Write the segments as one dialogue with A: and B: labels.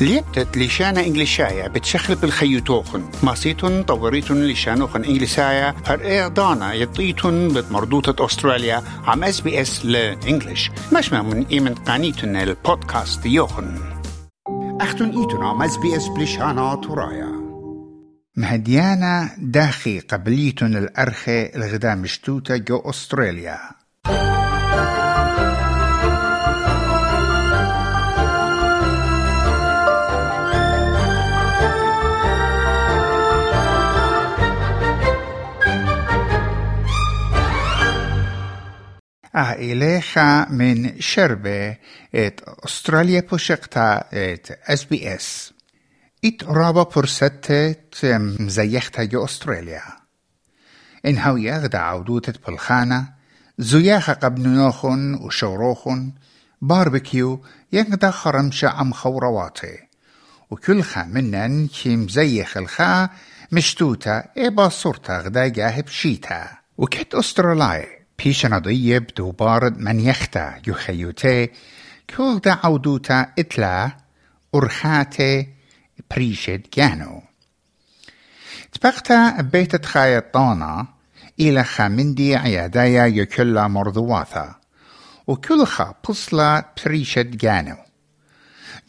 A: ليبتت لشانة إنجليشايا بتشخل بالخيوتوخن ماسيتون طوريتون لشانوخن إنجليسايا. هر دانا يطيتون بمردوطة أستراليا. عم اس بي اس لإنجليش. مش من إيمن قانيتون البودكاست يوخن. أختون إيتون عم اس بي اس بلشانا ترايا مهديانا داخي قبليتون الأرخي الغدا مشتوتة جو أستراليا. إليخا من شربة إت أستراليا بوشقتا إت إس بي إس. إت رابا برستة مزيختها جو أستراليا. إن هاو يغدا عودوتة بالخانة زياخة قبنوخن وشوروخن باربكيو يغدا خرمشة عم خورواتي وكل خا منن كي مزيخ الخا مشتوتا إبا صورتا غدا جاهب شيتا. وكت أستراليا؟ پیشنهادی دوبار من یختا یخیوته کل دا عودوتا اتلا ارخات پریشد گانو. تبقتا بيت تخايطانا إلى خامندي عيادايا يكلا مرضواثا وكلها بصلة بريشد جانو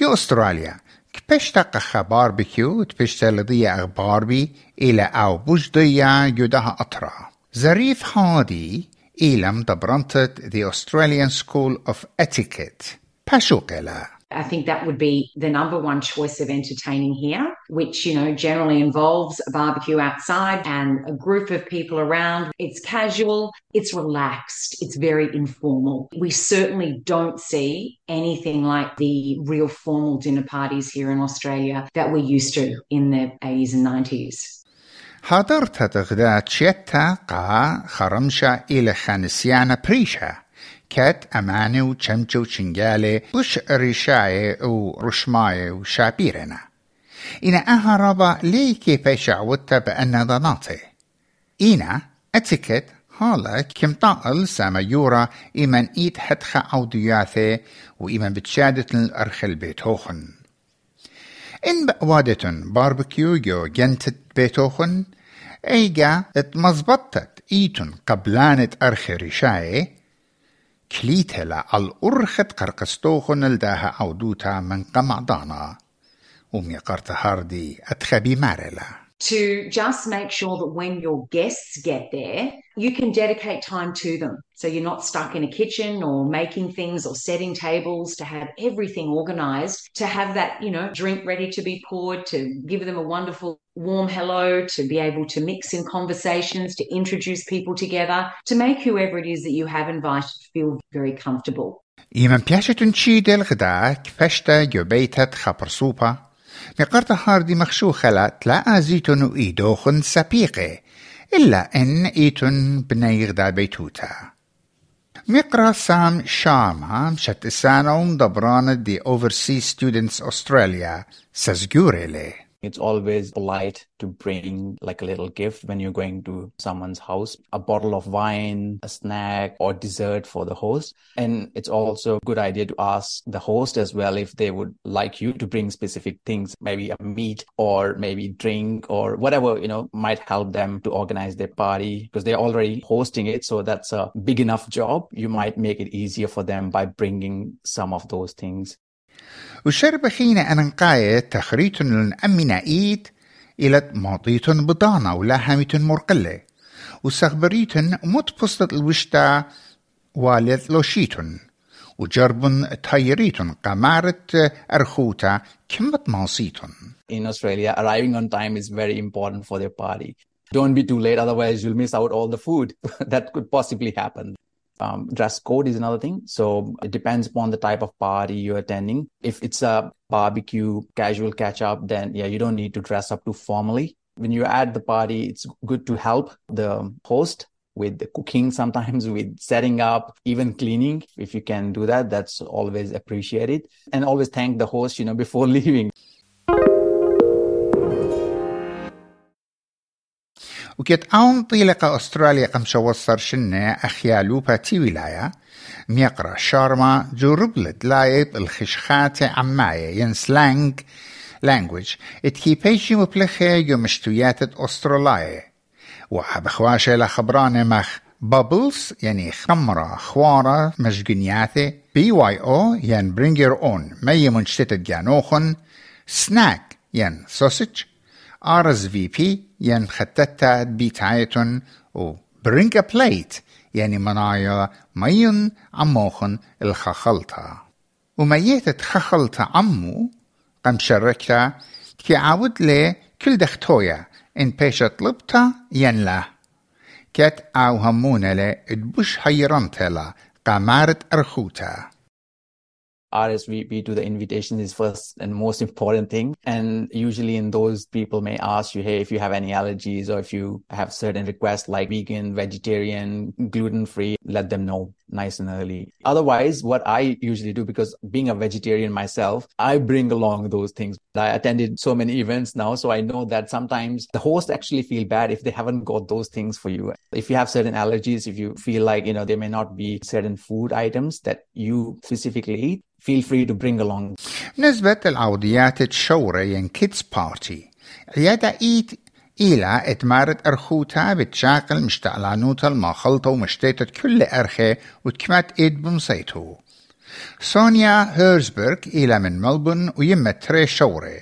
A: جو أستراليا كبشتا قخا باربيكيو تبشتا لضيا أخبار بي إلى أو بجديا يدها أطرا. زريف هادي Elam Dobrontet, the Australian School of Etiquette. Pashukelah.
B: I think that would be the number one choice of entertaining here, which, you know, generally involves a barbecue outside and a group of people around. It's casual, it's relaxed, it's very informal. We certainly don't see anything like the real formal dinner parties here in Australia that we're used to in the 80s and 90s.
A: حضرت تغدا تشيتا قا خرمشا إلى خانسيانا بريشا كات أماني وشمچو وشنجالي وش ريشاي ورشماي وشابيرنا إنا أهربا لي كيف شعوتا بأن ضناطي إنا أتكت هالا كم طائل ساما يورا إيمان إيد حدخ عودياثي وإيمان بتشادة الأرخل بيتوخن إن بأوادتن باربكيو جو جنتت بيتوخن أيجا اتمزبطت ايتن قبلانت ارخي رشاي كليتلا الأرخت قرقستوخن الداها عودوتا من قمعضانا ومي قرت هاردي أتخبي مارلا.
B: to just make sure that when your guests get there, you can dedicate time to them. So you're not stuck in a kitchen or making things or setting tables to have everything organized, to have that, you know, drink ready to be poured, to give them a wonderful warm hello, to be able to mix in conversations, to introduce people together, to make whoever it is that you have invited feel very comfortable.
A: إيمن بياشة تشيد الغداء كفشتا جبيتت خبر سوبا مقرت هاردي مخشوخة لا أزيتن إيدوخن سبيقي إلا إن إيتن بني غدا بيتوتا. مقرأ سام شام مشت إسانهم دبران دي Overseas Students Australia سزجوري لي
C: It's always polite to bring like a little gift when you're going to someone's house, a bottle of wine, a snack or dessert for the host. And it's also a good idea to ask the host as well if they would like you to bring specific things, maybe a meat or maybe drink or whatever, you know, might help them to organize their party because they're already hosting it. So that's a big enough job. You might make it easier for them by bringing some of those things.
A: وشرب خينا أنقاية تخريت لنأمنا إيد إلى ماضيت بضانة ولا هامت مرقلة وسخبريت مت بسطة الوشتا والد لوشيتن وجرب تايريتن قمارة أرخوتا كمت ماصيتن
C: In Australia, arriving on time is very important for their party. Don't be too late, otherwise you'll miss out all the food. that could possibly happen. Um, dress code is another thing. So it depends upon the type of party you're attending. If it's a barbecue, casual catch up, then yeah, you don't need to dress up too formally. When you're at the party, it's good to help the host with the cooking, sometimes with setting up, even cleaning. If you can do that, that's always appreciated. And always thank the host, you know, before leaving.
A: وكت أون طيلة أستراليا قمشة وصر شنة أخيالوبا تي ولاية ميقرأ شارما جوربلت لايب الخشخات عماية ين سلانج لانجوج اتكيبيشي مبلخة يومشتويات أستراليا. وحب خواشة لخبرانة مخ بابلز يعني خمرة خوارة مشجنياثي بي واي أو يعني برينج يور أون. مي منشتت جانوخن. سناك يعني سوسج. بي يعني خطتا بيتايتون و برينج ا بليت يعني منايا ميون عموخن الخخلطة. وميتة خخلطة عمو قم شركتا كي عاود لي كل دختويا إن بيشة طلبتا ين له كت أو همونة له إدبوش حيرانتا له قامارت أرخوتا.
C: RSVP to the invitation is first and most important thing. And usually in those people may ask you, Hey, if you have any allergies or if you have certain requests like vegan, vegetarian, gluten free, let them know nice and early. Otherwise, what I usually do, because being a vegetarian myself, I bring along those things. I attended so many events now, so I know that sometimes the host actually feel bad if they haven't got those things for you. If you have certain allergies, if you feel like, you know, there may not be certain food items that you specifically eat, feel free to bring along.
A: نسبة العوديات الشورة ين كيدز بارتي عيادة ايت إلى اتمارت أرخوتا بتشاقل مشتعلانوتا الماخلطة ومشتيتت كل أرخي وتكمت إيد بمصيتو سونيا هيرزبرغ إلى من ملبون ويمة تري شوري.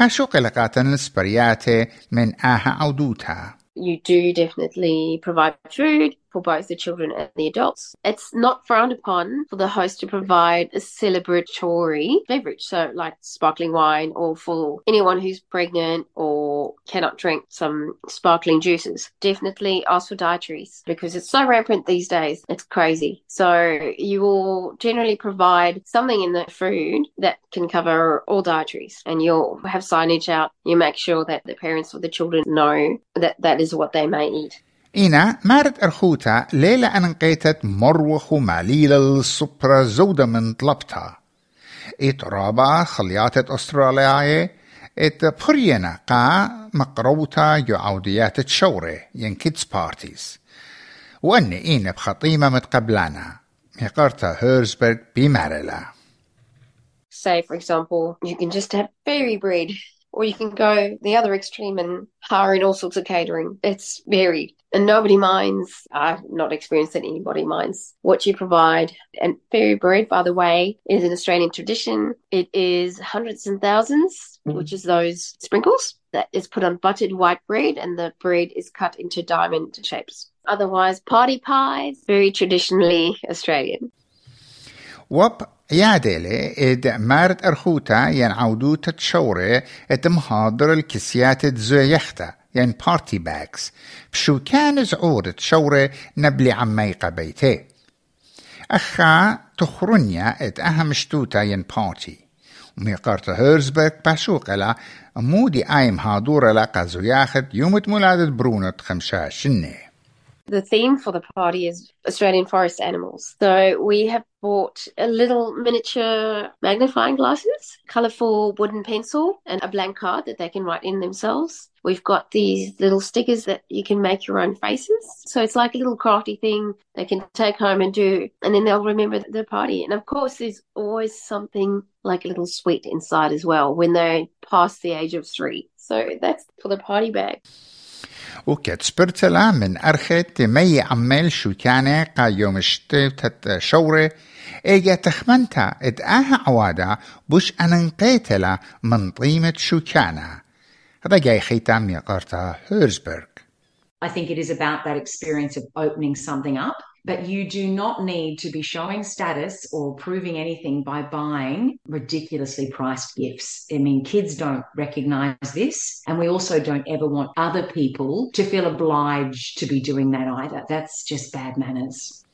A: باشو قلقاتن السبرياتي من آها عودوتا
D: You do definitely provide food. For both the children and the adults. It's not frowned upon for the host to provide a celebratory beverage, so like sparkling wine, or for anyone who's pregnant or cannot drink some sparkling juices. Definitely ask for dietaries because it's so rampant these days. It's crazy. So you will generally provide something in the food that can cover all dietaries, and you'll have signage out. You make sure that the parents or the children know that that is what they may eat.
A: إنا مارت أرخوتا ليلة أنقيتت مروخ ماليلة الصبرة زودة من طلبتها إت رابا خلياتت أسترالياي إت برينا قا مقروتا يعوديات تشوري ين كيدز بارتيز. وأني إينا بخطيمة متقبلانا. ميقرتا هيرزبرغ بمارلا
D: Say, for example, you can just have fairy bread. Or you can go the other extreme and hire in all sorts of catering. It's varied and nobody minds. I've not experienced that anybody minds what you provide. And fairy bread, by the way, is an Australian tradition. It is hundreds and 1000s mm-hmm. which is those sprinkles that is put on buttered white bread and the bread is cut into diamond shapes. Otherwise, party pies, very traditionally Australian.
A: وب يادلي إد مارت أرخوتا ين عودو تتشوري إد مهاضر الكسيات تزويختا ين بارتي باكس. بشو كان زعور تشوري نبلي عميقة بيتي أخا تخرنيا إد أهم شتوتا ين بارتي. وميقارت هيرزبرغ باشوقلا مودي آيم هادورة لقا زوياخت يومت مولادة برونة خمشا شنة.
D: The theme for the party is Australian forest animals. So we have bought a little miniature magnifying glasses, colourful wooden pencil, and a blank card that they can write in themselves. We've got these little stickers that you can make your own faces. So it's like a little crafty thing they can take home and do, and then they'll remember the party. And of course, there's always something like a little sweet inside as well when they're past the age of three. So that's for the party bag.
A: وكت سبرتلا من أرخت مي عمال شو كان يوم اشتت شوري إيجا تخمنتا آها عوادا بوش أننقيتلا من طيمة شو كان هذا جاي خيتام يقارتا هيرزبرغ
B: I think it is about that experience of opening something up. But you do not need to be showing status or proving anything by buying ridiculously priced gifts. I mean, kids don't recognize this. And we also don't ever want other people to feel obliged to be doing that either. That's just bad manners.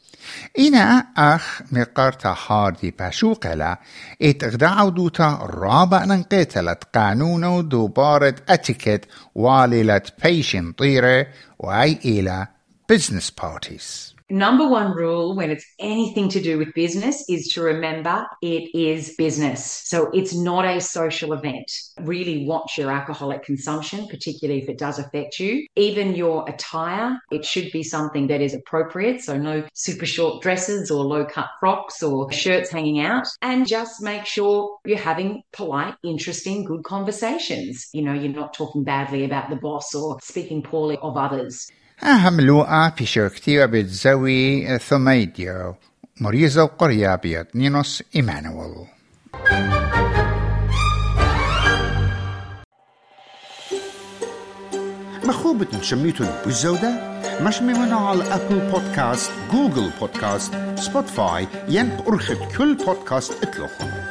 A: إنا أخ مقارتا هاردي باشوقلا إت إغداعو دوتا رابع ننقيتلت قانونو دوبارة أتيكت واللت بيشن طيرة وأي إلى business parties.
B: Number one rule when it's anything to do with business is to remember it is business. So it's not a social event. Really watch your alcoholic consumption, particularly if it does affect you. Even your attire, it should be something that is appropriate. So no super short dresses or low cut frocks or shirts hanging out. And just make sure you're having polite, interesting, good conversations. You know, you're not talking badly about the boss or speaking poorly of others.
A: أهم لوقا في شركتي بتزوي ثميديو مريزة وقرية بيت نينوس إيمانويل.
E: مخوبة شميتون بالزودة مش ممنوع على أبل بودكاست جوجل بودكاست سبوتفاي ين أرخد كل بودكاست إطلقهم.